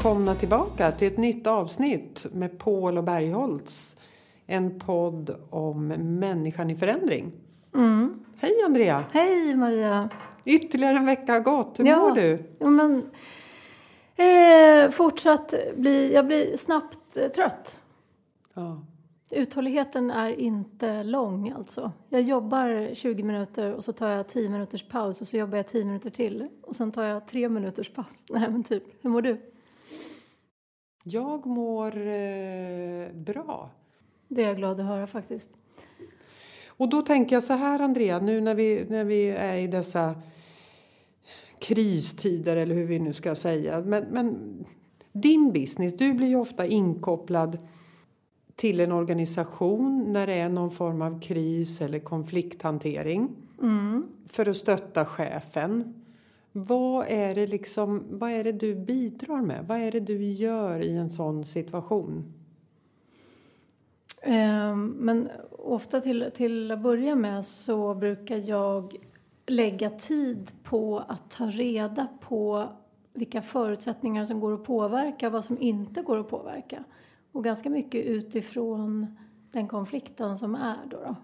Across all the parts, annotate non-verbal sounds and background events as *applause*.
välkomna tillbaka till ett nytt avsnitt med Paul och Bergholtz. En podd om människan i förändring. Mm. Hej Andrea! Hej Maria! Ytterligare en vecka har gått. Hur Ja. mår du? Jo, men, eh, fortsatt bli, jag blir snabbt eh, trött. Ja. Uthålligheten är inte lång alltså. Jag jobbar 20 minuter och så tar jag 10 minuters paus och så jobbar jag 10 minuter till och sen tar jag 3 minuters paus. *laughs* Nej men typ, hur mår du? Jag mår eh, bra. Det är jag glad att höra faktiskt. Och då tänker jag så här Andrea, nu när vi, när vi är i dessa kristider eller hur vi nu ska säga. Men, men din business, du blir ju ofta inkopplad till en organisation när det är någon form av kris eller konflikthantering Mm. för att stötta chefen. Vad är det liksom, vad är det du bidrar med? Vad är det du gör i en sån situation? Ehm, men ofta till, till att börja med så brukar jag lägga tid på att ta reda på vilka förutsättningar som går att påverka och vad som inte går att påverka. Och ganska mycket utifrån den konflikten som är då. då.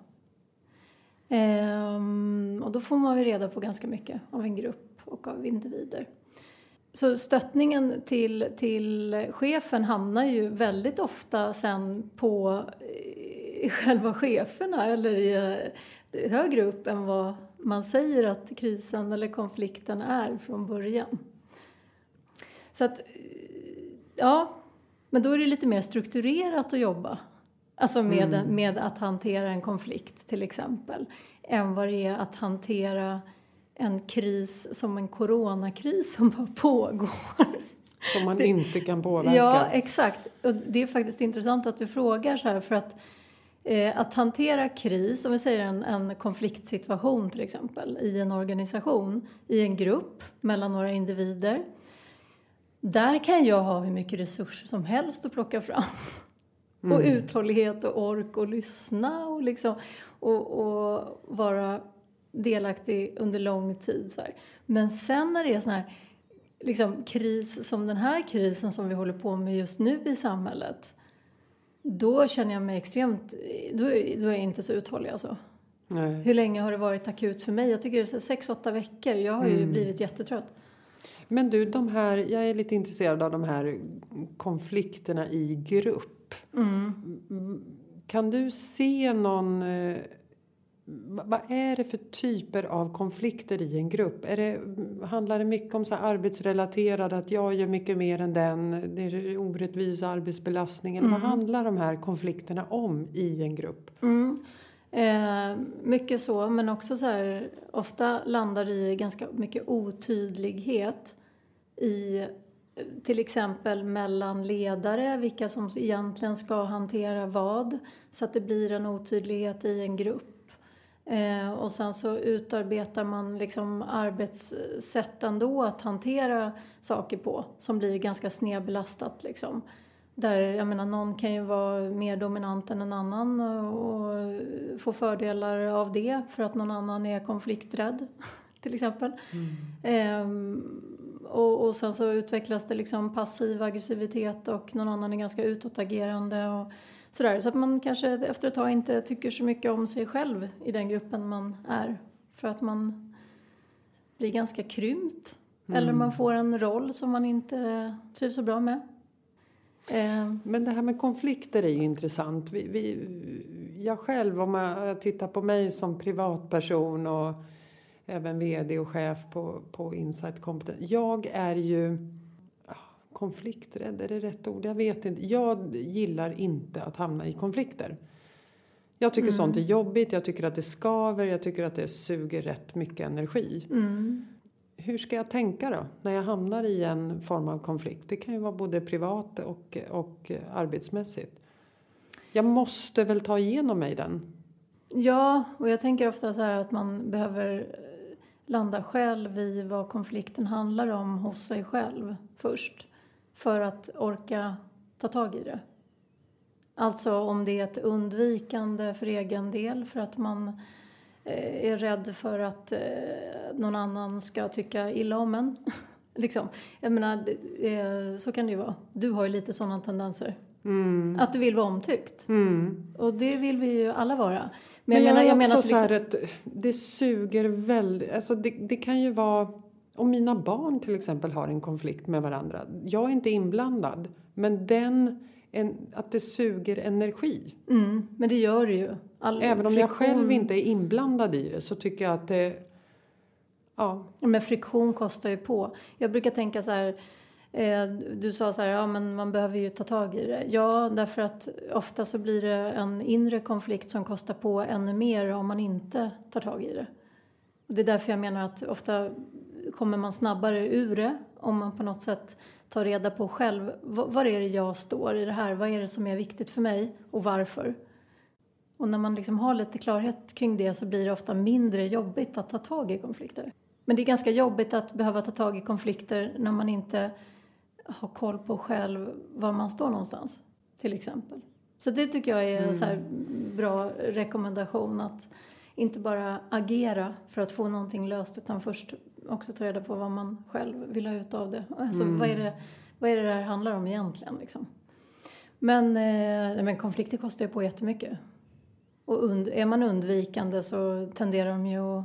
Ehm, och då får man ju reda på ganska mycket av en grupp och av individer. Så stöttningen till, till chefen hamnar ju väldigt ofta sen på eh, själva cheferna eller i, eh, högre upp än vad man säger att krisen eller konflikten är från början. Så att, eh, ja, men då är det lite mer strukturerat att jobba. Alltså med, en, med att hantera en konflikt till exempel. Än vad det är att hantera en kris som en coronakris som bara pågår. Som man inte kan påverka. Ja, exakt. Och det är faktiskt intressant att du frågar så här för att eh, att hantera kris, om vi säger en, en konfliktsituation till exempel i en organisation, i en grupp, mellan några individer. Där kan jag ha hur mycket resurser som helst att plocka fram. Och uthållighet och ork och lyssna och, liksom, och, och vara delaktig under lång tid. Så här. Men sen när det är sån här liksom, kris som den här krisen som vi håller på med just nu i samhället. Då känner jag mig extremt, då, är- då är jag inte så uthållig alltså. Nej. Hur länge har det varit akut för mig? Jag tycker det är sex, åtta veckor. Jag har ju blivit jättetrött. Men du, de här, jag är lite intresserad av de här konflikterna i grupp. Mm, Kan du se någon... va- Vad är det för typer av konflikter i en grupp? Är det, handlar det mycket om så arbetsrelaterade, att jag gör mycket mer än den, det är orättvis arbetsbelastning? Eller vad handlar de här konflikterna om i en grupp? Mm. Eh, mycket så, men också så här, ofta landar det i ganska mycket otydlighet i till exempel mellan ledare, vilka som egentligen ska hantera vad, så att det blir en otydlighet i en grupp. Eh, och sen så utarbetar man liksom arbetssätt ändå att hantera saker på som blir ganska snedbelastat liksom. Där, jag menar, någon kan ju vara mer dominant än en annan och få fördelar av det för att någon annan är konflikträdd, *laughs* till exempel. Ehm, och, och sen så utvecklas det liksom passiv aggressivitet och någon annan är ganska utåtagerande och sådär. Så att man kanske efter ett tag inte tycker så mycket om sig själv i den gruppen man är. För att man blir ganska krympt. Eller man får en roll som man inte trivs så bra med. Ehm, Men det här med konflikter är ju intressant. Vi, vi, jag själv, om jag tittar på mig som privatperson och även vd och chef på, på Insight Competence. Jag är ju konflikträdd, är det rätt ord? Jag vet inte. Jag gillar inte att hamna i konflikter. Jag tycker sånt är jobbigt, jag tycker att det skaver, jag tycker att det suger rätt mycket energi. mm. Hur ska jag tänka då när jag hamnar i en form av konflikt? Det kan ju vara både privat och, och arbetsmässigt. Jag måste väl ta igenom mig den? Ja, och jag tänker ofta så här att man behöver eh, landa själv i vad konflikten handlar om hos sig själv först. För att orka ta tag i det. Alltså om det är ett undvikande för egen del för att man eh, är rädd för att eh, någon annan ska tycka illa om en. *laughs* Liksom. Jag menar, eh, så kan det ju vara. Du har ju lite sådana tendenser. Mm. Att du vill vara omtyckt. Mm. Och det vill vi ju alla vara. Men, jag, menar, är också menar så här att det suger väldigt... Alltså det, det kan ju vara... Om mina barn till exempel har en konflikt med varandra. Jag är inte inblandad. Men den, en, att det suger energi. Mm, men det gör det ju. All Även om jag friktion- själv inte är inblandad i det så tycker jag att det... Ja. Ja, Men friktion kostar ju på. Jag brukar tänka så här, eh, du sa så här, ja men man behöver ju ta tag i det. Ja, därför att ofta så blir det en inre konflikt som kostar på ännu mer om man inte tar tag i det. Och det är därför jag menar att ofta kommer man snabbare ur det om man på något sätt tar reda på själv, var är det jag står i det här? Vad är det som är viktigt för mig och varför? Och när man liksom har lite klarhet kring det så blir det ofta mindre jobbigt att ta tag i konflikter. Men det är ganska jobbigt att behöva ta tag i konflikter när man inte har koll på själv var man står någonstans, till exempel. Så det tycker jag är en så här bra rekommendation att inte bara agera för att få någonting löst utan först också ta reda på vad man själv vill ha ut av det. Alltså, vad, är det vad är det här handlar om egentligen? Liksom. Men, eh, men konflikter kostar ju på jättemycket. Och und- är man undvikande så tenderar de ju att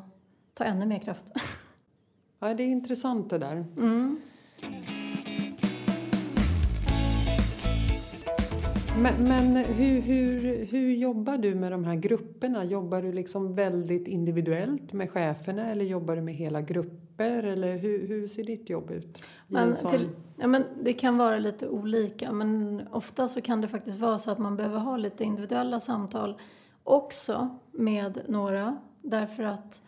ta ännu mer kraft. *laughs* ja, det är intressant det där. Mm. Men, men hur, hur, hur jobbar du med de här grupperna? Jobbar du liksom väldigt individuellt med cheferna eller jobbar du med hela grupper? Eller hur, hur ser ditt jobb ut? Men sån- till, ja, men det kan vara lite olika, men ofta så kan det faktiskt vara så att man behöver ha lite individuella samtal också med några, därför att,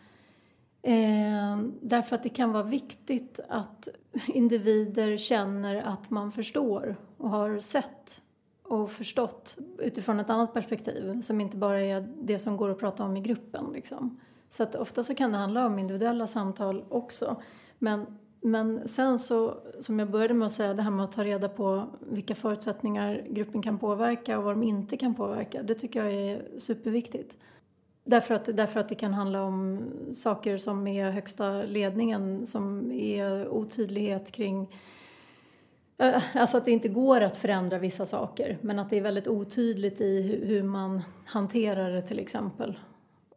eh, därför att det kan vara viktigt att individer känner att man förstår och har sett och förstått utifrån ett annat perspektiv som inte bara är det som går att prata om i gruppen. Liksom. Så att ofta så kan det handla om individuella samtal också. Men, men sen så, som jag började med att säga, det här med att ta reda på vilka förutsättningar gruppen kan påverka och vad de inte kan påverka, det tycker jag är superviktigt. Därför att, därför att det kan handla om saker som är högsta ledningen, som är otydlighet kring eh, Alltså att det inte går att förändra vissa saker, men att det är väldigt otydligt i hur man hanterar det till exempel.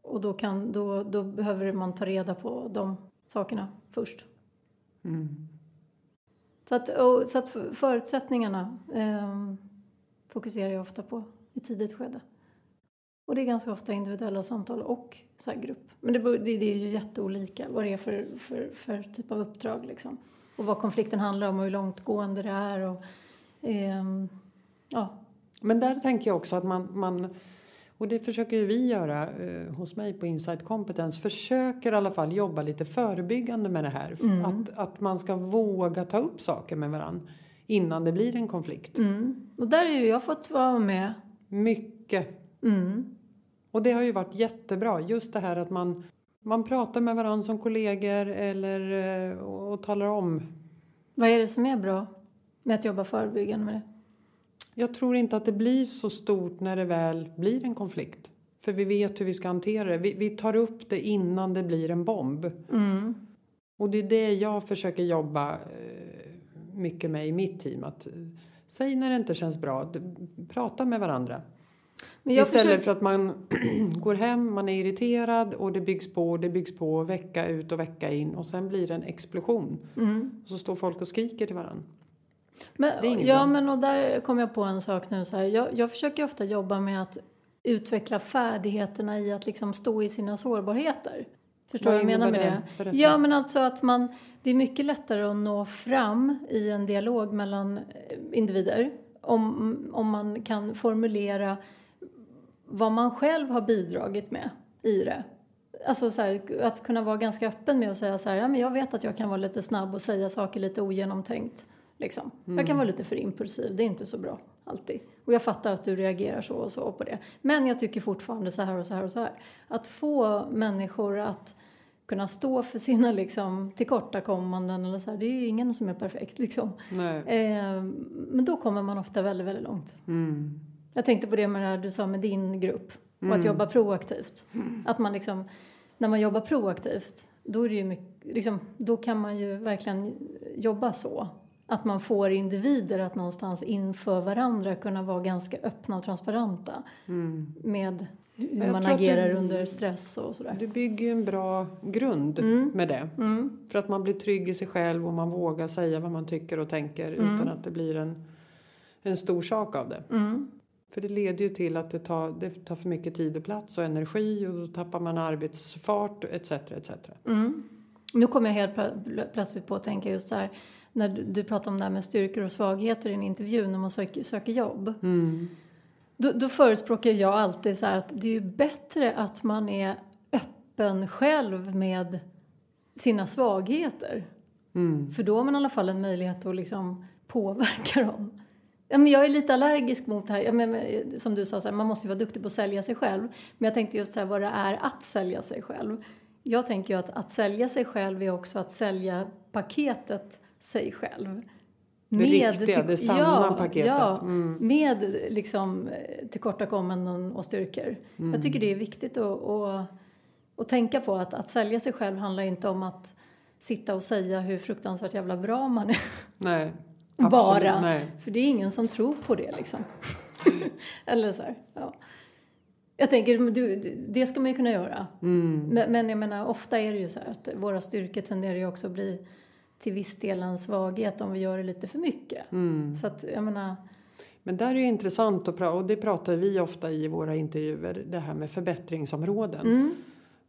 Och då, kan, då, då behöver man ta reda på de sakerna först. Så att, och, så att för- förutsättningarna eh, fokuserar jag ofta på i tidigt skede. Och det är ganska ofta individuella samtal och så grupp. Men det, det, det är ju jätteolika vad det är för, för, för typ av uppdrag liksom. Och vad konflikten handlar om och hur långtgående det är och ehm, ja. Men där tänker jag också att man, man och det försöker vi göra eh, hos mig på Insight Competence, försöker i alla fall jobba lite förebyggande med det här. Att, att man ska våga ta upp saker med varandra innan det blir en konflikt. Mm. Och där har ju jag fått vara med. Mycket. Mm. Och det har ju varit jättebra. Just det här att man, man pratar med varandra som kollegor eller, eh, och, och talar om. Vad är det som är bra med att jobba förebyggande med det? Jag tror inte att det blir så stort när det väl blir en konflikt. För vi vet hur vi ska hantera det. Vi, vi tar upp det innan det blir en bomb. Mm. Och det är det jag försöker jobba eh, mycket med i mitt team. Att, eh, säg när det inte känns bra. Prata med varandra. Men jag Istället försöker- för att man *clears throat* går hem, man är irriterad och det byggs på och det byggs på vecka ut och vecka in och sen blir det en explosion. Mm. Och så står folk och skriker till varandra. Men, ja, bra. men och där kom jag på en sak nu. Så här. Jag, jag försöker ofta jobba med att utveckla färdigheterna i att liksom stå i sina sårbarheter. Förstår du Vad jag menar med det? Berätta. Ja, men alltså att man, det är mycket lättare att nå fram i en dialog mellan eh, individer om, om man kan formulera vad man själv har bidragit med i det. Alltså så här, att kunna vara ganska öppen med att säga så här, ja, men jag vet att jag kan vara lite snabb och säga saker lite ogenomtänkt. Liksom. Jag kan vara lite för impulsiv, det är inte så bra alltid. Och jag fattar att du reagerar så och så på det. Men jag tycker fortfarande så här och så här och så här. Att få människor att kunna stå för sina liksom, tillkortakommanden eller så här, det är ju ingen som är perfekt liksom. Eh, men då kommer man ofta väldigt, väldigt långt. Mm. Jag tänkte på det med det här du sa med din grupp och att jobba proaktivt. Att man liksom, när man jobbar proaktivt, då är det ju mycket, liksom, då kan man ju verkligen jobba så. Att man får individer att någonstans inför varandra kunna vara ganska öppna och transparenta Mm. med hur Jag man agerar du- under stress och sådär. Du bygger ju en bra grund Mm. med det. Mm. För att man blir trygg i sig själv och man vågar säga vad man tycker och tänker Mm. utan att det blir en, en stor sak av det. Mm. För det leder ju till att det tar, det tar för mycket tid och plats och energi och då tappar man arbetsfart etc. etc. Mm. Nu kommer jag helt plö- plötsligt på att tänka just så här när du, du pratar om det här med styrkor och svagheter i en intervju när man söker, söker jobb. Mm. Då, då förespråkar jag alltid så att det är bättre att man är öppen själv med sina svagheter. Mm. För då har man i alla fall en möjlighet att liksom påverka dem. Ja, men jag är lite allergisk mot det här. Ja, men, men, som du sa, så här, man måste ju vara duktig på att sälja sig själv. Men jag tänkte just så här, vad det är att sälja sig själv. Jag tänker ju att att sälja sig själv är också att sälja paketet sig själv. Det riktiga, det sanna ja, paketet. Ja, Mm. med liksom eh, tillkortakommanden och styrkor. Mm. Jag tycker det är viktigt att, att, att tänka på att, att sälja sig själv handlar inte om att sitta och säga hur fruktansvärt jävla bra man är. Nej. *laughs* Bara. Nej. För det är ingen som tror på det liksom. *laughs* Eller så här, ja. Jag tänker, du- det ska man ju kunna göra. Mm. Men, men jag menar, ofta är det ju så här att våra styrkor tenderar ju också att bli till viss del en svaghet om vi gör det lite för mycket. Mm. Så att, jag menar, Men där är ju intressant att prata, och det pratar vi ofta i våra intervjuer, det här med förbättringsområden. mm,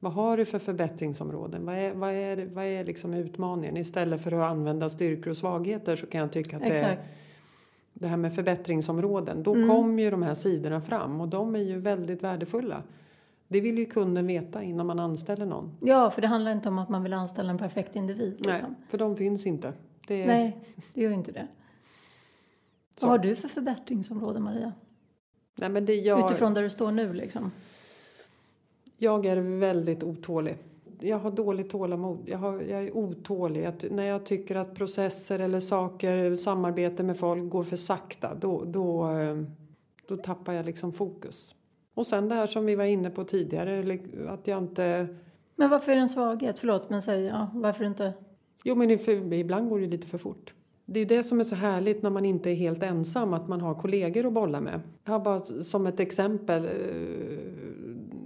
Vad har du för förbättringsområden? Vad är, vad är, vad är liksom utmaningen? Istället för att använda styrkor och svagheter så kan jag tycka att det, exakt. det här med förbättringsområden, då Mm. kommer ju de här sidorna fram och de är ju väldigt värdefulla. Det vill ju kunden veta innan man anställer någon. Ja, för det handlar inte om att man vill anställa en perfekt individ. Nej, Liksom. för de finns inte. Det är, Nej, det gör inte det. så. Vad har du för förbättringsområde, Maria? Nej, men det, jag, Utifrån där du står nu, liksom. Jag är väldigt otålig. Jag har dåligt tålamod. Jag, har, jag är otålig. Att när jag tycker att processer eller saker, samarbete med folk går för sakta, då, då, eh, då tappar jag liksom fokus. Och sen det här som vi var inne på tidigare, att jag inte... Men varför är det en svaghet? Förlåt, men säg ja, varför inte? Jo, men för, ibland går det lite för fort. Det är det som är så härligt när man inte är helt ensam, att man har kollegor att bolla med. Jag har bara som ett exempel eh,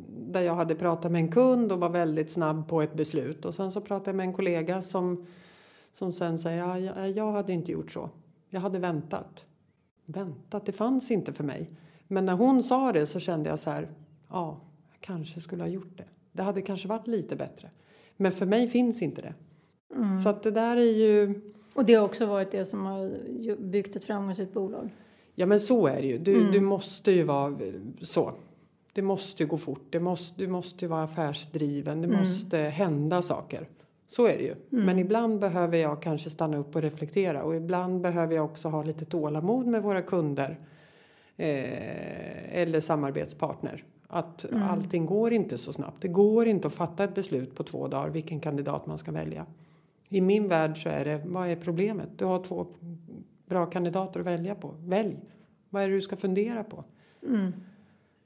där jag hade pratat med en kund och var väldigt snabb på ett beslut. Och sen så pratade jag med en kollega som, som sen säger, ja, jag, jag hade inte gjort så. Jag hade väntat. Väntat, det fanns inte för mig. Men när hon sa det så kände jag så här, ja, jag kanske skulle ha gjort det. Det hade kanske varit lite bättre. Men för mig finns inte det. Mm. Så att det där är ju... Och det har också varit det som har byggt ett framgångsrikt bolag. Ja men så är det ju. Du, Mm. du måste ju vara så. Det måste ju gå fort. Det måste, du måste ju vara affärsdriven. Det Mm. måste hända saker. Så är det ju. Men ibland behöver jag kanske stanna upp och reflektera. Och ibland behöver jag också ha lite tålamod med våra kunder. Eh, eller samarbetspartner. Att Mm. allting går inte så snabbt. Det går inte att fatta ett beslut på två dagar vilken kandidat man ska välja. I min värld så är det, vad är problemet? Du har två bra kandidater att välja på. Välj! Vad är det du ska fundera på? Mm.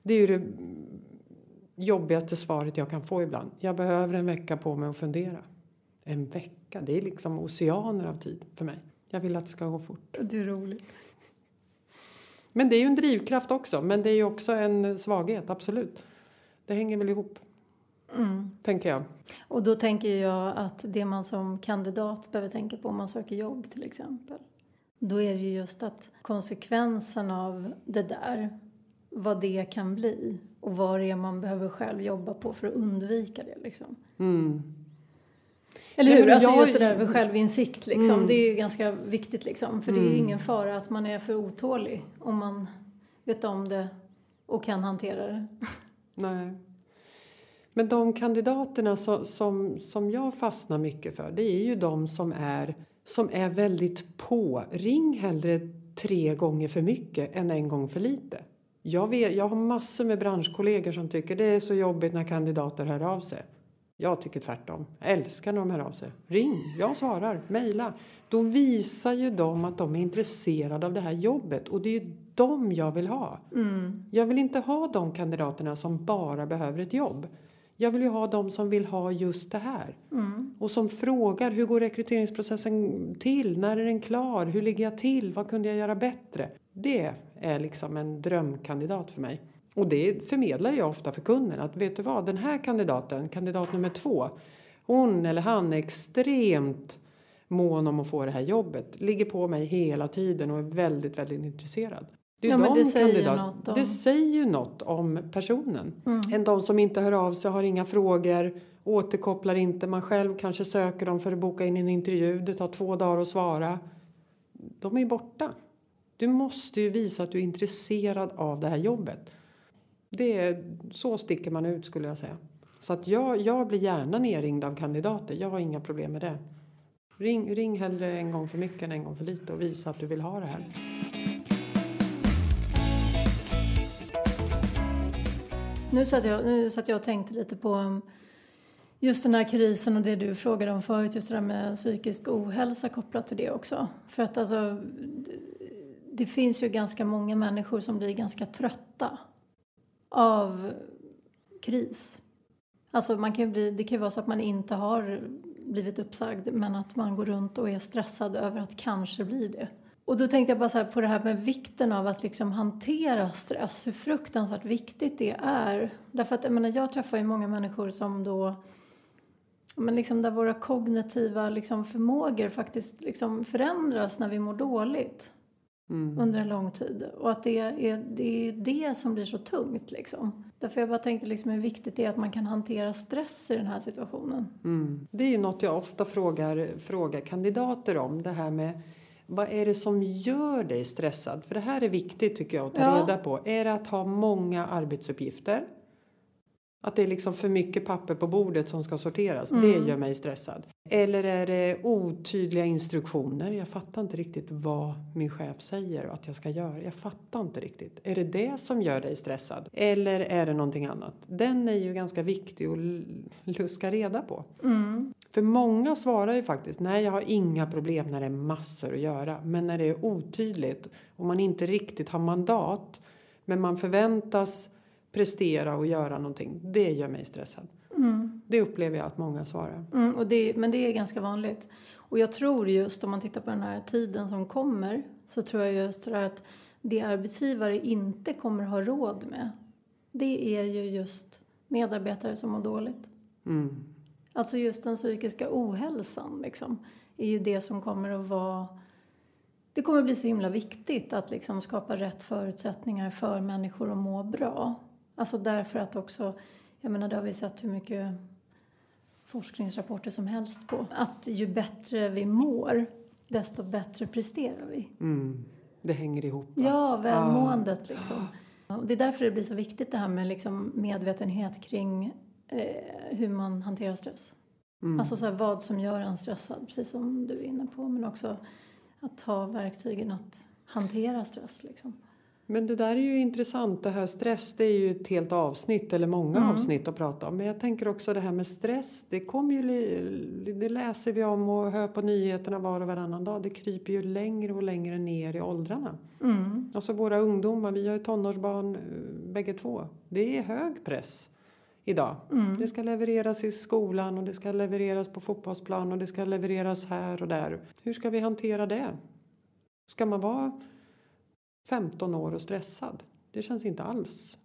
Det är ju det jobbigaste svaret jag kan få ibland. Jag behöver en vecka på mig att fundera. En vecka, det är liksom oceaner av tid för mig. Jag vill att det ska gå fort. Det är roligt. Men det är ju en drivkraft också. Men det är ju också en svaghet, absolut. Det hänger väl ihop, Mm. tänker jag. Och då tänker jag att det man som kandidat behöver tänka på om man söker jobb till exempel. Då är det ju just att konsekvensen av det där, vad det kan bli och vad det är man behöver själv jobba på för att undvika det liksom. Mm. Eller Ja, hur? men Alltså jag- just det där med självinsikt liksom. Mm. Det är ju ganska viktigt liksom. För det är ju Mm. ingen fara att man är för otålig om man vet om det och kan hantera det. *laughs* Nej. Men de kandidaterna som, som, som jag fastnar mycket för det är ju de som är, som är väldigt på. Ring hellre tre gånger för mycket än en gång för lite. Jag, vet, jag har massor med branschkollegor som tycker det är så jobbigt när kandidater hör av sig. Jag tycker tvärtom. Jag älskar när de hör av sig. Ring, jag svarar, mejla. Då visar ju de att de är intresserade av det här jobbet och det är ju dem jag vill ha. Mm. Jag vill inte ha de kandidaterna som bara behöver ett jobb. Jag vill ju ha de som vill ha just det här. Mm. Och som frågar hur går rekryteringsprocessen till? När är den klar? Hur ligger jag till? Vad kunde jag göra bättre? Det är liksom en drömkandidat för mig. Och det förmedlar jag ofta för kunden att vet du vad, den här kandidaten, kandidat nummer två, hon eller han är extremt mån om att få det här jobbet. Ligger på mig hela tiden och är väldigt, väldigt intresserad. Det, ja, det, säger kandidat, om... det säger ju något om personen. Mm. Än de som inte hör av sig, har inga frågor, återkopplar inte. Man själv kanske söker dem för att boka in en intervju. Det tar två dagar att svara. De är ju borta. Du måste ju visa att du är intresserad av det här jobbet. Det är, så sticker man ut skulle jag säga. Så att jag, jag blir gärna nerringd av kandidater. Jag har inga problem med det. Ring, ring hellre en gång för mycket än en gång för lite och visa att du vill ha det här. Nu satt jag, nu satt jag och tänkte lite på um, just den här krisen och det du frågade om förut, just det där med psykisk ohälsa kopplat till det också. För att alltså, det finns ju ganska många människor som blir ganska trötta av kris. Alltså man kan bli, det kan ju vara så att man inte har blivit uppsagd men att man går runt och är stressad över att kanske bli det. Och då tänkte jag bara så på det här med vikten av att liksom hantera stress, hur fruktansvärt viktigt det är. Därför att jag, menar, jag träffar ju många människor som då men liksom där våra kognitiva liksom förmågor faktiskt liksom förändras när vi mår dåligt mm. under en lång tid. Och att det är, det är det som blir så tungt. Liksom. Därför jag bara tänkte liksom hur viktigt det är att man kan hantera stress i den här situationen. Mm. Det är ju något jag ofta frågar, frågar kandidater om. Det här med vad är det som gör dig stressad? För det här är viktigt tycker jag att ta ja. reda på. Är det att ha många arbetsuppgifter? Att det är liksom för mycket papper på bordet som ska sorteras. Mm. Det gör mig stressad. Eller är det otydliga instruktioner? Jag fattar inte riktigt vad min chef säger att jag ska göra. Jag fattar inte riktigt. Är det det som gör dig stressad? Eller är det någonting annat? Den är ju ganska viktig att luska reda på. Mm. För många svarar ju faktiskt nej jag har inga problem när det är massor att göra. Men när det är otydligt och man inte riktigt har mandat men man förväntas prestera och göra någonting. Det gör mig stressad. Mm. Det upplever jag att många svarar. Mm, och det, men det är ganska vanligt. Och jag tror just om man tittar på den här tiden som kommer så tror jag just att det arbetsgivare inte kommer ha råd med det är ju just medarbetare som mår dåligt. Mm. Alltså just den psykiska ohälsan liksom, är ju det som kommer att vara det kommer att bli så himla viktigt att liksom skapa rätt förutsättningar för människor att må bra. Alltså därför att också, jag menar det har vi sett hur mycket forskningsrapporter som helst på. Att ju bättre vi mår, desto bättre presterar vi. Mm. Det hänger ihop. Va? Ja, välmåendet ah. liksom. Och det är därför det blir så viktigt det här med liksom medvetenhet kring eh, hur man hanterar stress. Mm. Alltså så här, vad som gör en stressad, precis som du är inne på. Men också att ha verktygen att hantera stress. Liksom. Men det där är ju intressant. Det här stress, det är ju ett helt avsnitt eller många mm. avsnitt att prata om. Men jag tänker också det här med stress. Det kommer ju, det läser vi om och hör på nyheterna var och varannan dag. Det kryper ju längre och längre ner i åldrarna. Mm. Alltså våra ungdomar, vi har ju tonårsbarn eh, bägge två. Det är hög press idag. Mm. Det ska levereras i skolan och det ska levereras på fotbollsplan och det ska levereras här och där. Hur ska vi hantera det? Ska man vara 15 år och stressad. Det känns inte alls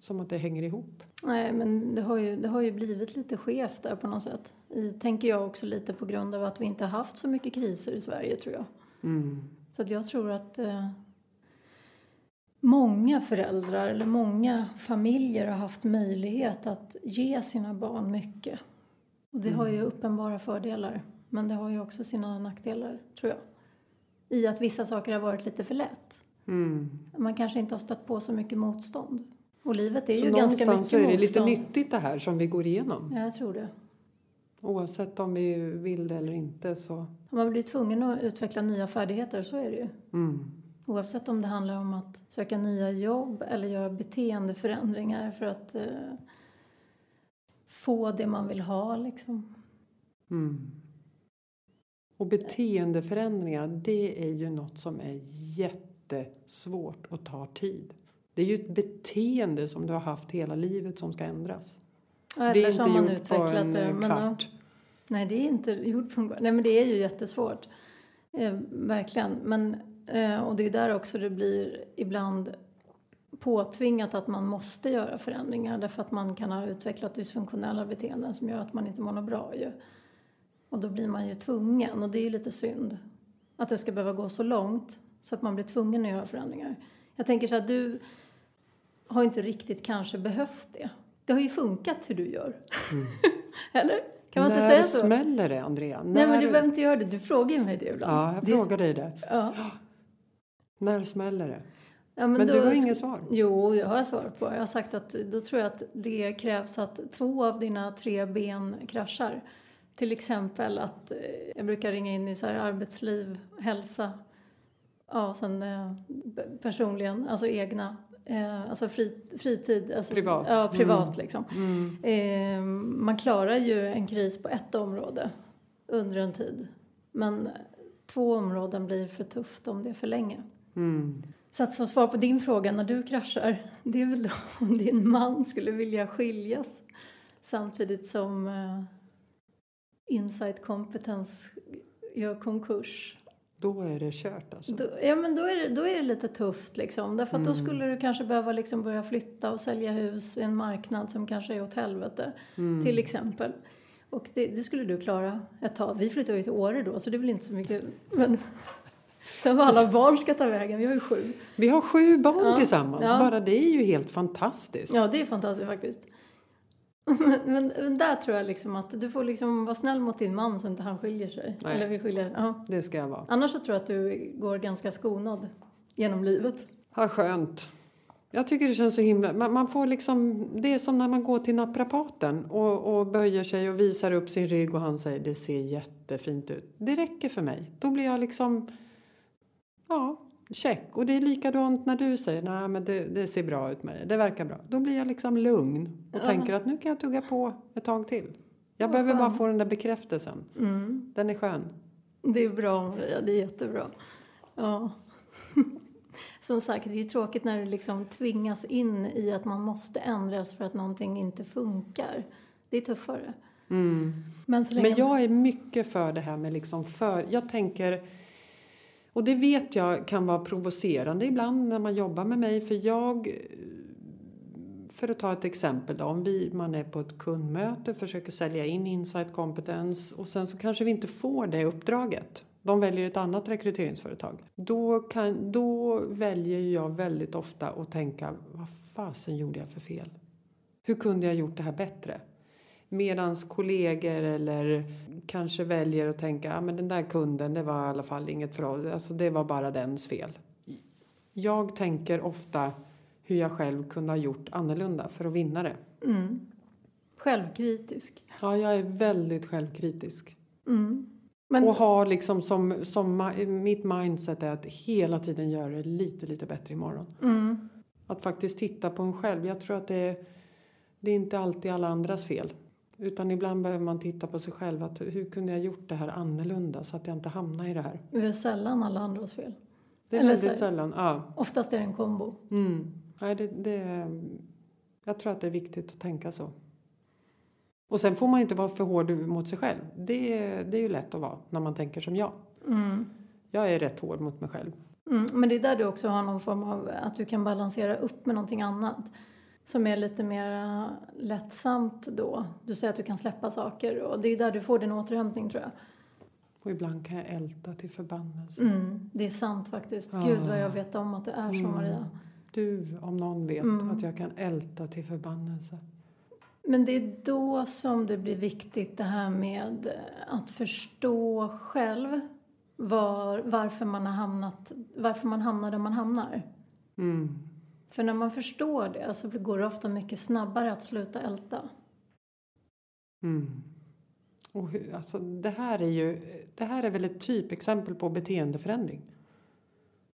som att det hänger ihop. Nej, men det har ju, det har ju blivit lite skevt där på något sätt. I, tänker jag också lite på grund av att vi inte har haft så mycket kriser i Sverige tror jag. Mm. Så att jag tror att eh, många föräldrar eller många familjer har haft möjlighet att ge sina barn mycket. Och det mm. har ju mm. uppenbara fördelar. Men det har ju också sina nackdelar, tror jag. I att vissa saker har varit lite för lätt. Mm. Man kanske inte har stött på så mycket motstånd. Och livet är så ju ganska mycket så är det lite nyttigt det här som vi går igenom. Ja, jag tror det. Oavsett om vi vill det eller inte så... Om man blir tvungen att utveckla nya färdigheter så är det ju. Mm. Oavsett om det handlar om att söka nya jobb eller göra beteendeförändringar för att eh, få det man vill ha liksom. Mm. Och beteendeförändringar, det är ju något som är jätte jättesvårt och tar tid. Det är ju ett beteende som du har haft hela livet som ska ändras. Eller det är inte man gjort på en det. eh, men, kvart. Nej, det är inte gjort på en gång. Nej, men det är ju jättesvårt. Eh, verkligen. Men, eh, och det är där också det blir ibland påtvingat att man måste göra förändringar därför att man kan ha utvecklat dysfunktionella beteenden som gör att man inte mår något bra ju. Och då blir man ju tvungen och det är ju lite synd att det ska behöva gå så långt så att man blir tvungen att göra förändringar. Jag tänker så att du har inte riktigt kanske behövt det. Det har ju funkat hur du gör. *laughs* Eller? Kan man Mm. När inte säga så? smäller det, Andrea? Nej, men När- du behöver inte göra det. Du frågar ju mig det ibland. Ja, jag frågar dig det. Ja. *gasps* När smäller det? Ja, Men, då du har inget svar? Jo, jag har svar på. Jag har sagt att då tror jag att det krävs att två av dina tre ben kraschar. Till exempel att eh, jag brukar ringa in i så här arbetsliv, hälsa, ja, sen eh, personligen, alltså egna, eh, alltså fri, fritid. Alltså, Privat. Ja, privat Mm. liksom. Mm. Eh, man klarar ju en kris på ett område under en tid. Men två områden blir för tufft om det är för länge. Mm. Så att som svar på din fråga när du kraschar, det är väl då *laughs* om din man skulle vilja skiljas samtidigt som eh, Insight Competence gör konkurs. Då är det kört alltså? Då, ja, men då är, det, då är det lite tufft liksom. Därför att då Mm. skulle du kanske behöva liksom börja flytta och sälja hus i en marknad som kanske är åt helvete, Mm. till exempel. Och det, det skulle du klara ett tag. Vi flyttade ju till Åre då, så det är väl inte så mycket. Men *laughs* sen vad alla barn ska ta vägen, vi har ju sju. Vi har sju barn Ja, tillsammans. ja. Bara det är ju helt fantastiskt. Ja, det är fantastiskt faktiskt. *laughs* Men, men, där tror jag liksom att du får liksom vara snäll mot din man så inte han skiljer sig. Nej. Eller vi skiljer. Ja. Det ska jag vara. Annars så tror jag att du går ganska skonad genom livet. Ja, skönt. Jag tycker det känns så himla... Man, man får liksom, det är som när man går till naprapaten och, och böjer sig och visar upp sin rygg och han säger det ser jättefint ut. Det räcker för mig. Då blir jag liksom... Ja, check. Och det är likadant när du säger nej men det, det ser bra ut med det. Det verkar bra. Då blir jag liksom lugn och Ja. tänker att nu kan jag tugga på ett tag till. Jag Vad behöver bara få den där bekräftelsen. Mm. Den är skön. Det är bra Maria, det är jättebra. Ja. *laughs* Som sagt, det är tråkigt när du liksom tvingas in i att man måste ändras för att någonting inte funkar. Det är tuffare. Mm. Men. Men jag är mycket för det här med liksom för... Jag tänker... Och det vet jag kan vara provocerande ibland när man jobbar med mig. För jag... För att ta ett exempel då. Om vi, man är på ett kundmöte, försöker sälja in insight kompetens och sen så kanske vi inte får det uppdraget. De väljer ett annat rekryteringsföretag. Då, kan, då väljer jag väldigt ofta att tänka, vad fasen gjorde jag för fel? Hur kunde jag gjort det här bättre? Medans kollegor eller kanske väljer att tänka att men den där kunden det var i alla fall inget för oss. Alltså det var bara dens fel. Jag tänker ofta hur jag själv kunde ha gjort annorlunda för att vinna det. Mm. Självkritisk. Ja, jag är väldigt självkritisk. Mm. Men, Och har liksom som, som mi- mitt mindset är att hela tiden göra det lite, lite bättre imorgon. mm. Att faktiskt titta på en själv. Jag tror att det är, det är inte alltid alla andras fel. Utan ibland behöver man titta på sig själv. Att hur kunde jag gjort det här annorlunda så att jag inte hamnar i det här? Det är sällan alla andras fel. Det är Eller väldigt sällan. Ja. Oftast är det en kombo. Mm. Nej, det, det, jag tror att det är viktigt att tänka så. Och sen får man inte vara för hård mot sig själv. Det, det är ju lätt att vara när man tänker som jag. Mm. Jag är rätt hård mot mig själv. Mm. Men det är där du också har någon form av att du kan balansera upp med någonting annat. Som är lite mer äh, lättsamt då. Du säger att du kan släppa saker och det är där du får din återhämtning tror jag. Och ibland kan jag älta till förbannelse. Mm. Det är sant faktiskt. Ah. Gud vad jag vet om att det är så Mm. Maria. Du, om någon vet, Mm. att jag kan älta till förbannelse. Men det är då som det blir viktigt det här med eh, att förstå själv var, varför, man har hamnat, varför man hamnar där man hamnar. Mm. För när man förstår det så går det ofta mycket snabbare att sluta älta. Mm. Och hur, alltså, det, här är ju, det här är väl ett typexempel på beteendeförändring.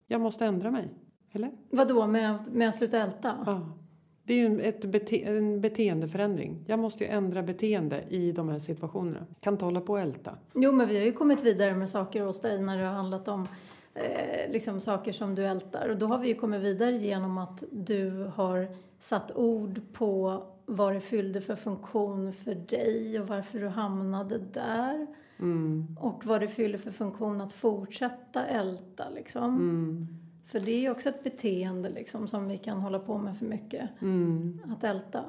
Jag måste ändra mig, eller? Vad då med, med att sluta älta? Ja. Det är ju ett bete, en beteendeförändring. Jag måste ju ändra beteende i de här situationerna. Kan inte hålla på och älta. Jo, men vi har ju kommit vidare med saker hos dig när det har handlat om eh, liksom saker som du ältar. Och då har vi ju kommit vidare genom att du har satt ord på vad det fyllde för funktion för dig och varför du hamnade där. Mm. Och vad det fyller för funktion att fortsätta älta liksom. Mm. För det är ju också ett beteende liksom som vi kan hålla på med för mycket. Mm. Att älta.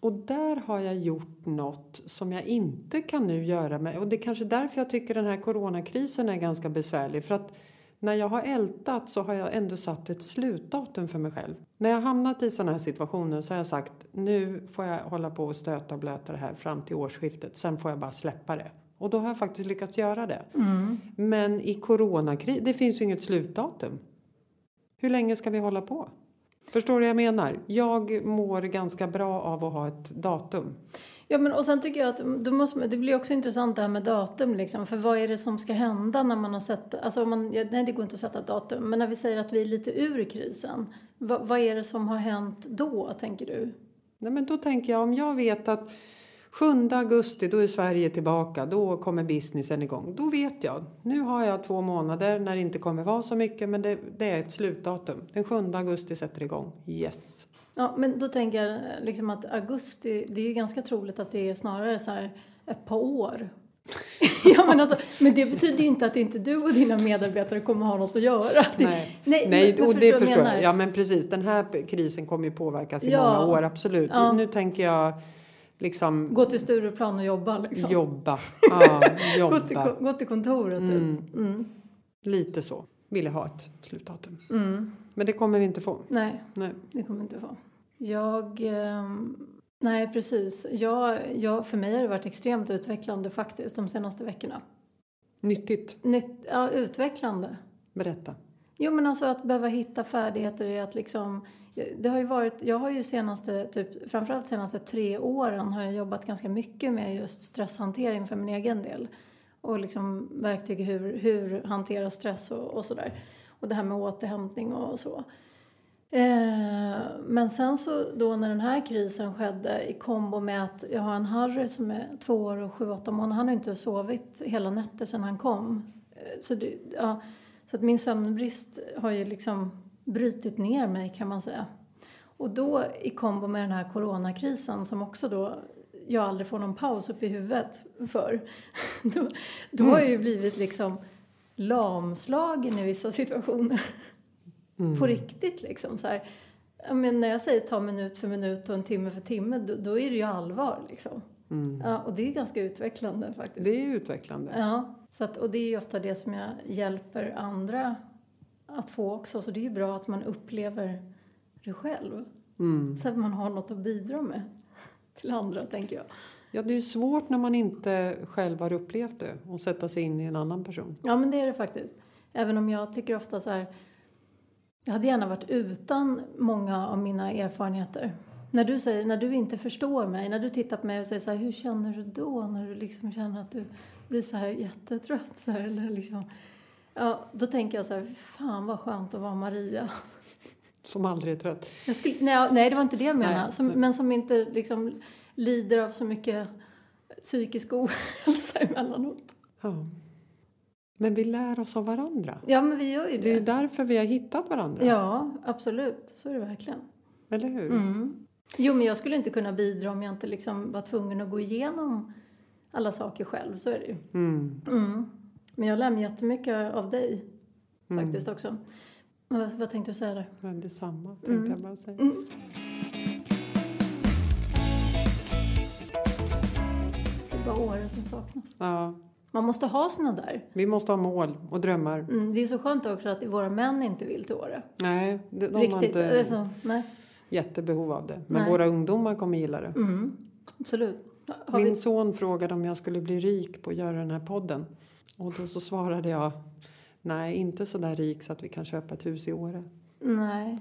Och där har jag gjort något som jag inte kan nu göra med. Och det är kanske därför jag tycker den här coronakrisen är ganska besvärlig. För att när jag har ältat så har jag ändå satt ett slutdatum för mig själv. När jag hamnat i sådana här situationer så har jag sagt nu får jag hålla på och stöta och blöta det här fram till årsskiftet. Sen får jag bara släppa det. Och då har jag faktiskt lyckats göra det. Mm. Men i coronakrisen, det finns ju inget slutdatum. Hur länge ska vi hålla på? Förstår du vad jag menar? Jag mår ganska bra av att ha ett datum. Ja, men och sen tycker jag att då måste, det blir också intressant det här med datum liksom. För vad är det som ska hända när man har sett, alltså om man, nej det går inte att sätta datum. Men när vi säger att vi är lite ur krisen. Vad, vad är det som har hänt då, tänker du? Nej, men då tänker jag om jag vet att 7 augusti då är Sverige tillbaka, då kommer businessen igång. Då vet jag. Nu har jag två månader när det inte kommer vara så mycket men det, det är ett slutdatum. Den 7 augusti sätter igång. Yes. Ja, men då tänker jag liksom att augusti, det är ju ganska troligt att det är snarare så här ett par år. *laughs* ja, men, alltså, men det betyder ju inte att inte du och dina medarbetare kommer ha något att göra. Nej, nej, Nej men och förstår det förstår menar? jag. Ja men precis, den här krisen kommer ju påverkas i Ja. många år, absolut. Ja. Nu tänker jag liksom Gå till Stureplan och jobba liksom. jobba. *laughs* Ja, Gå till, jobba. gå till kontoret typ. Mm. Mm. Lite så. Vill jag ha ett slutdatum. Mm. Men det kommer vi inte få. Nej, Nej. det kommer inte få. Jag... ehm, nej, precis. Jag, jag, för mig har det varit extremt utvecklande faktiskt de senaste veckorna. Nyttigt. Nytt, ja, utvecklande. Berätta. Jo, men alltså att behöva hitta färdigheter i att liksom... Det har ju varit, jag har ju senaste, typ, framförallt senaste tre åren har jag jobbat ganska mycket med just stresshantering för min egen del. Och liksom verktyg hur, hur hantera stress och, och sådär. Och det här med återhämtning och så. Eh, men sen så då när den här krisen skedde i kombo med att jag har en Harry som är två år och sju, åtta månader. Han har inte sovit hela nätter sedan han kom. Eh, så, det, ja, så att min sömnbrist har ju liksom brutit ner mig kan man säga. Och då i kombo med den här coronakrisen som också då jag aldrig får någon paus upp i huvudet för. *laughs* Då, då har jag ju blivit liksom lamslagen i vissa situationer. Mm. På riktigt liksom. Så här, men när jag säger ta minut för minut och en timme för timme, då, då är det ju allvar liksom. Mm. Ja, och det är ganska utvecklande faktiskt. Det är utvecklande. Ja, så att, och det är ju ofta det som jag hjälper andra att få också. Så det är ju bra att man upplever det själv. Mm. Så att man har något att bidra med till andra, tänker jag. Ja, det är svårt när man inte själv har upplevt det och sätta sig in i en annan person. Ja, men det är det faktiskt. Även om jag tycker ofta så här... Jag hade gärna varit utan många av mina erfarenheter. När du, säger, när du inte förstår mig, när du tittar på mig och säger så här, hur känner du då? När du liksom känner att du blir så här jättetrött så här, eller liksom... Ja, då tänker jag så här, fan vad skönt att vara Maria. Som aldrig är trött. Skulle, nej, nej, det var inte det jag menade. Nej, Som, men som inte liksom lider av så mycket psykisk ohälsa emellanåt. Ja. Men vi lär oss av varandra. Ja, men vi gör ju Det är det. därför vi har hittat varandra. Ja, absolut. Så är det verkligen. Eller hur? Mm. Jo, men jag skulle inte kunna bidra om jag inte liksom var tvungen att gå igenom alla saker själv. Så är det ju. Mm. Mm. Men jag lär mig jättemycket av dig Mm. faktiskt också. Vad, vad tänkte du säga där? Ja, detsamma, tänkte Mm. jag bara säga. Mm. Bara Åre som saknas. Ja, Man måste ha såna där. vi måste ha mål och drömmar. Mm, det är så skönt också att våra män inte vill till Åre. Nej, de, de Riktigt. inte Det är så, nej. Jättebehov av det. Men Nej. våra ungdomar kommer gilla det. Mm, absolut. Har Min vi, son frågade om jag skulle bli rik på att göra den här podden. Och då så svarade jag nej, inte så där rik så att vi kan köpa ett hus i Åre. nej.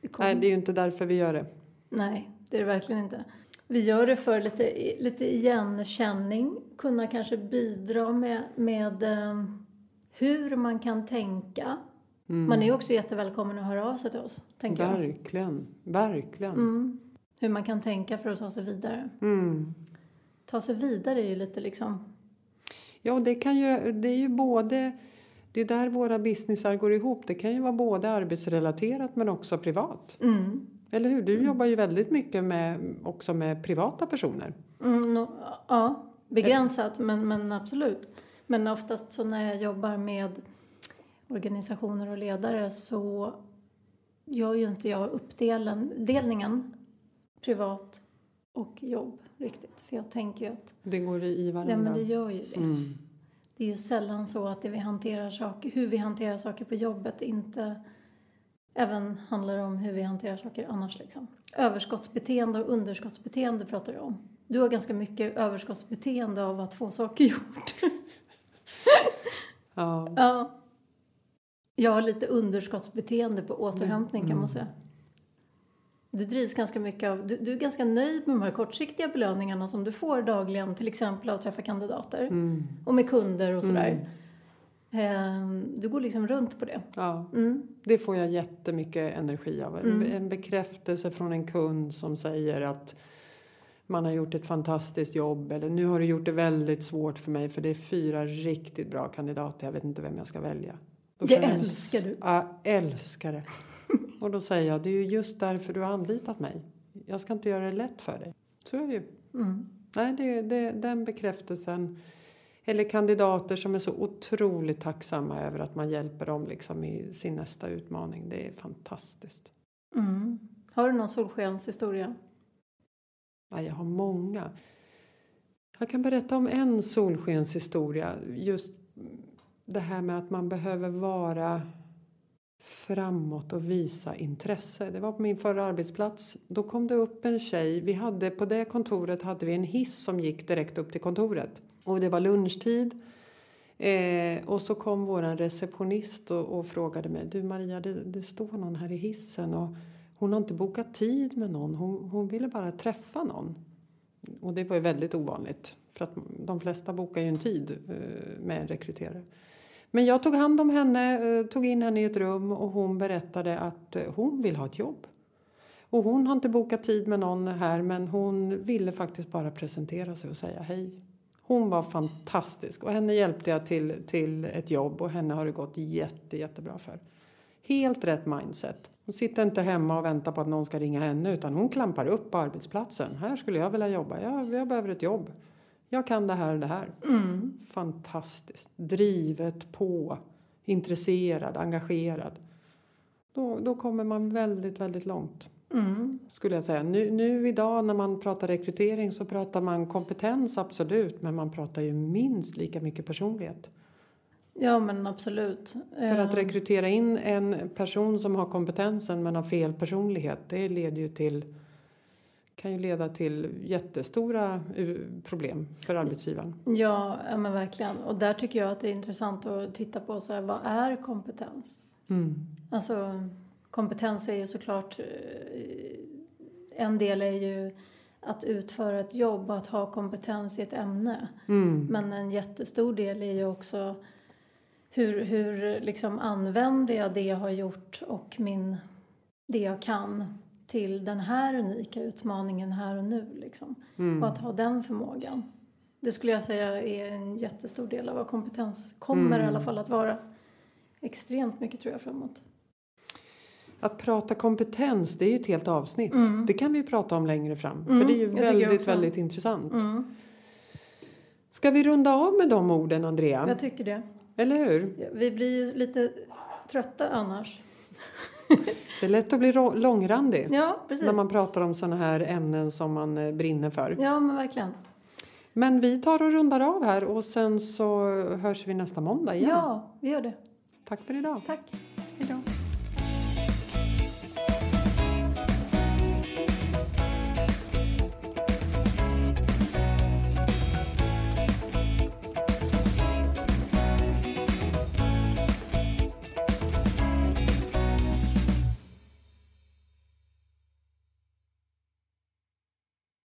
Det kommer- Nej, det är ju inte därför vi gör det. Nej, det är det verkligen inte. Vi gör det för lite, lite igenkänning, kunna kanske bidra med, med eh, hur man kan tänka. Mm. Man är ju också jättevälkommen att höra av sig till oss, tänker jag. Verkligen, verkligen. Mm. Hur man kan tänka för att ta sig vidare. Mm. Ta sig vidare är ju lite liksom... Ja, det, kan ju, det är ju både Det är där våra businessar går ihop. Det kan ju vara både arbetsrelaterat men också privat. Mm. Eller hur? Du jobbar ju väldigt mycket med, också med privata personer. Mm, no, ja, begränsat men, men absolut. Men oftast så när jag jobbar med organisationer och ledare så gör ju inte jag uppdelningen privat och jobb riktigt. För jag tänker ju att... Det går i varandra. Ja, men det gör ju det. Mm. Det är ju sällan så att det vi hanterar saker, hur vi hanterar saker på jobbet inte även handlar om hur vi hanterar saker annars. Liksom. Överskottsbeteende och underskottsbeteende pratar jag om. Du har ganska mycket överskottsbeteende av att få saker *laughs* gjort. Ja. ja. Jag har lite underskottsbeteende på återhämtning kan man Mm. säga. Du drivs ganska mycket av, du, du är ganska nöjd med de här kortsiktiga belöningarna som du får dagligen, till exempel av att träffa kandidater Mm. och med kunder och sådär. Mm. Ehm, Du går liksom runt på det. ja. Mm. Det får jag jättemycket energi av. En, Mm. en bekräftelse från en kund som säger att man har gjort ett fantastiskt jobb eller nu har du gjort det väldigt svårt för mig för det är fyra riktigt bra kandidater. Jag vet inte vem jag ska välja. Då Det jag- älskar du. Ja, älskar det. Och då säger jag, det är ju just därför du har anlitat mig. Jag ska inte göra det lätt för dig. Så är det ju. Mm. Nej, det, det, den bekräftelsen. Eller kandidater som är så otroligt tacksamma över att man hjälper dem liksom i sin nästa utmaning. Det är fantastiskt. Mm. Har du någon solskenshistoria? Ja, jag har många. Jag kan berätta om en solskenshistoria. Just det här med att man behöver vara framåt och visa intresse. Det var på min förra arbetsplats. Då kom det upp en tjej. Vi hade, på det kontoret hade vi en hiss som gick direkt upp till kontoret. Och det var lunchtid. Eh, och så kom vår receptionist och, och frågade mig. Du Maria, det, det står någon här i hissen och hon har inte bokat tid med någon. Hon, hon ville bara träffa någon. Och det var ju väldigt ovanligt. För att de flesta bokar ju en tid eh, med en rekryterare. Men jag tog hand om henne, eh, tog in henne i ett rum och hon berättade att eh, hon vill ha ett jobb. Och hon har inte bokat tid med någon här men hon ville faktiskt bara presentera sig och säga hej. Hon var fantastisk och henne hjälpte jag till, till ett jobb och henne har det gått jätte, jättebra för. Helt rätt mindset. Hon sitter inte hemma och väntar på att någon ska ringa henne utan hon klampar upp på arbetsplatsen. Här skulle jag vilja jobba. Jag, jag behöver ett jobb. Jag kan det här och det här. Mm. Fantastiskt. Drivet på. Intresserad, engagerad. Då, då kommer man väldigt, väldigt långt. Mm. Skulle jag säga. Nu, nu idag när man pratar rekrytering så pratar man kompetens absolut. Men man pratar ju minst lika mycket personlighet. Ja, men absolut. För att Eh, rekrytera in en person som har kompetensen men har fel personlighet. Det leder ju till kan ju leda till jättestora eh, problem för arbetsgivaren. Ja, men verkligen. Och där tycker jag att det är intressant att titta på så här, vad är kompetens? Mm. Alltså, kompetens är ju såklart... eh, En del är ju att utföra ett jobb, att ha kompetens i ett ämne. Mm. Men en jättestor del är ju också hur, hur liksom använder jag det jag har gjort och min, det jag kan till den här unika utmaningen här och nu. Liksom. Mm. Och att ha den förmågan. Det skulle jag säga är en jättestor del av vad kompetens kommer Mm. i alla fall att vara. Extremt mycket tror jag framåt. Att prata kompetens, det är ju ett helt avsnitt. Mm. Det kan vi prata om längre fram. Mm, För det är ju väldigt, väldigt intressant. Mm, Ska vi runda av med de orden, Andrea? jag tycker det. Eller hur? Vi blir ju lite trötta annars. Det är lätt att bli långrandig Ja, när man pratar om såna här ämnen som man eh, brinner för. Ja, men verkligen. Men vi tar och rundar av här och sen så hörs vi nästa måndag igen. Ja, vi gör det. Tack för idag. Tack. Hej då.